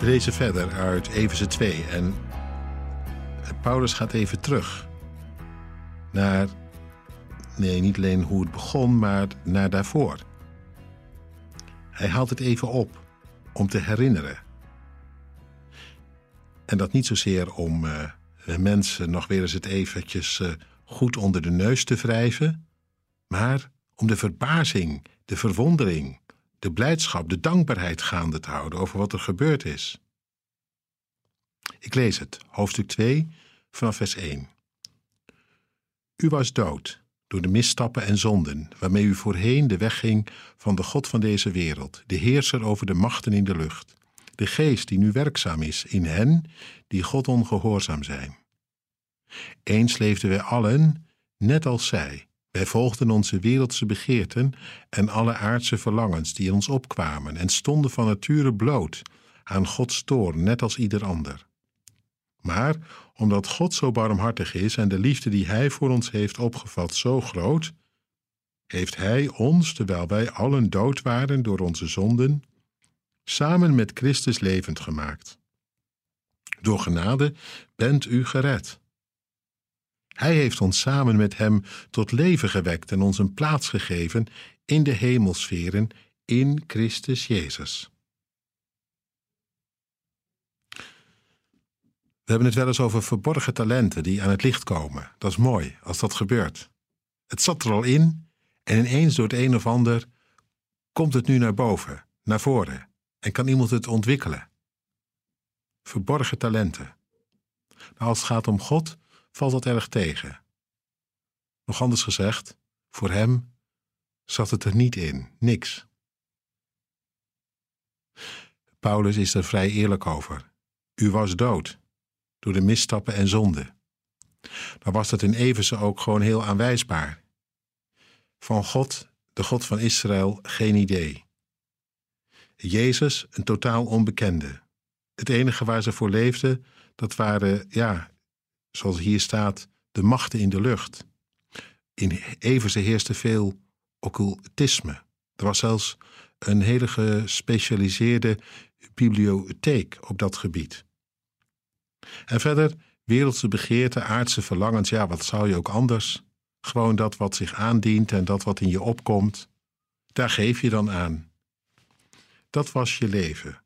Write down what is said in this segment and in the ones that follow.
Lezen verder uit Efeze 2 en Paulus gaat even terug naar, nee, niet alleen hoe het begon, maar naar daarvoor. Hij haalt het even op om te herinneren. En dat niet zozeer om de mensen nog weer eens het eventjes uh, goed onder de neus te wrijven, maar om de verbazing, de verwondering, de blijdschap, de dankbaarheid gaande te houden over wat er gebeurd is. Ik lees het, hoofdstuk 2, vanaf vers 1. U was dood door de misstappen en zonden waarmee u voorheen de weg ging van de God van deze wereld, de heerser over de machten in de lucht, de geest die nu werkzaam is in hen die God ongehoorzaam zijn. Eens leefden wij allen net als zij. Wij volgden onze wereldse begeerten en alle aardse verlangens die in ons opkwamen en stonden van nature bloot aan Gods toorn, net als ieder ander. Maar omdat God zo barmhartig is en de liefde die Hij voor ons heeft opgevat zo groot, heeft Hij ons, terwijl wij allen dood waren door onze zonden, samen met Christus levend gemaakt. Door genade bent u gered. Hij heeft ons samen met Hem tot leven gewekt en ons een plaats gegeven in de hemelsferen in Christus Jezus. We hebben het wel eens over verborgen talenten die aan het licht komen. Dat is mooi als dat gebeurt. Het zat er al in en ineens door het een of ander komt het nu naar boven, naar voren en kan iemand het ontwikkelen. Verborgen talenten. Nou, als het gaat om God, valt dat erg tegen. Nog anders gezegd, voor hem zat het er niet in, niks. Paulus is er vrij eerlijk over. U was dood door de misstappen en zonden. Dan was dat in Everse ook gewoon heel aanwijsbaar. Van God, de God van Israël, geen idee. Jezus, een totaal onbekende. Het enige waar ze voor leefden, dat waren, ja, zoals hier staat, de machten in de lucht. In Everse heerste veel occultisme. Er was zelfs een hele gespecialiseerde bibliotheek op dat gebied. En verder, wereldse begeerten, aardse verlangens, ja, wat zou je ook anders? Gewoon dat wat zich aandient en dat wat in je opkomt, daar geef je dan aan. Dat was je leven.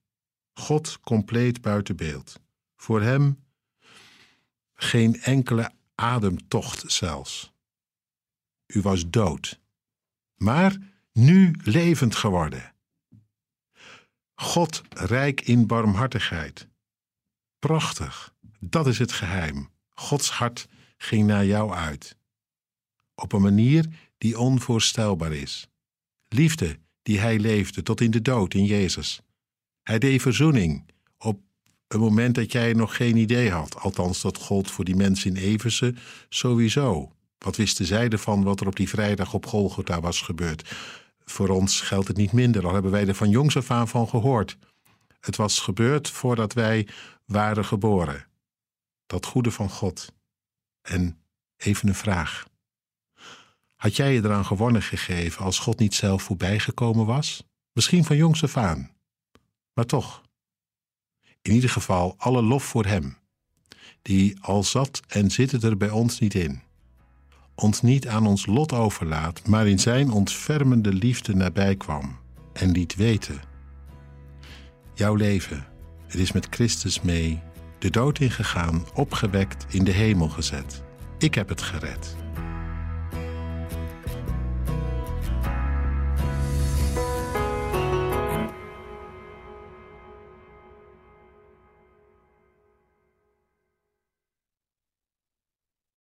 God compleet buiten beeld. Voor hem geen enkele ademtocht zelfs. U was dood, maar nu levend geworden. God rijk in barmhartigheid. Prachtig, dat is het geheim. Gods hart ging naar jou uit. Op een manier die onvoorstelbaar is. Liefde die hij leefde tot in de dood in Jezus. Hij deed verzoening een moment dat jij nog geen idee had. Althans, dat gold voor die mensen in Eversen sowieso. Wat wisten zij ervan wat er op die vrijdag op Golgotha was gebeurd? Voor ons geldt het niet minder, al hebben wij er van jongs af aan van gehoord. Het was gebeurd voordat wij waren geboren. Dat goede van God. En even een vraag. Had jij je eraan gewonnen gegeven als God niet zelf voorbijgekomen was? Misschien van jongs af aan. Maar toch. In ieder geval alle lof voor Hem, die al zat en zit het er bij ons niet in. Ons niet aan ons lot overlaat, maar in Zijn ontfermende liefde nabij kwam en liet weten. Jouw leven het is met Christus mee de dood ingegaan, opgewekt, in de hemel gezet. Ik heb het gered.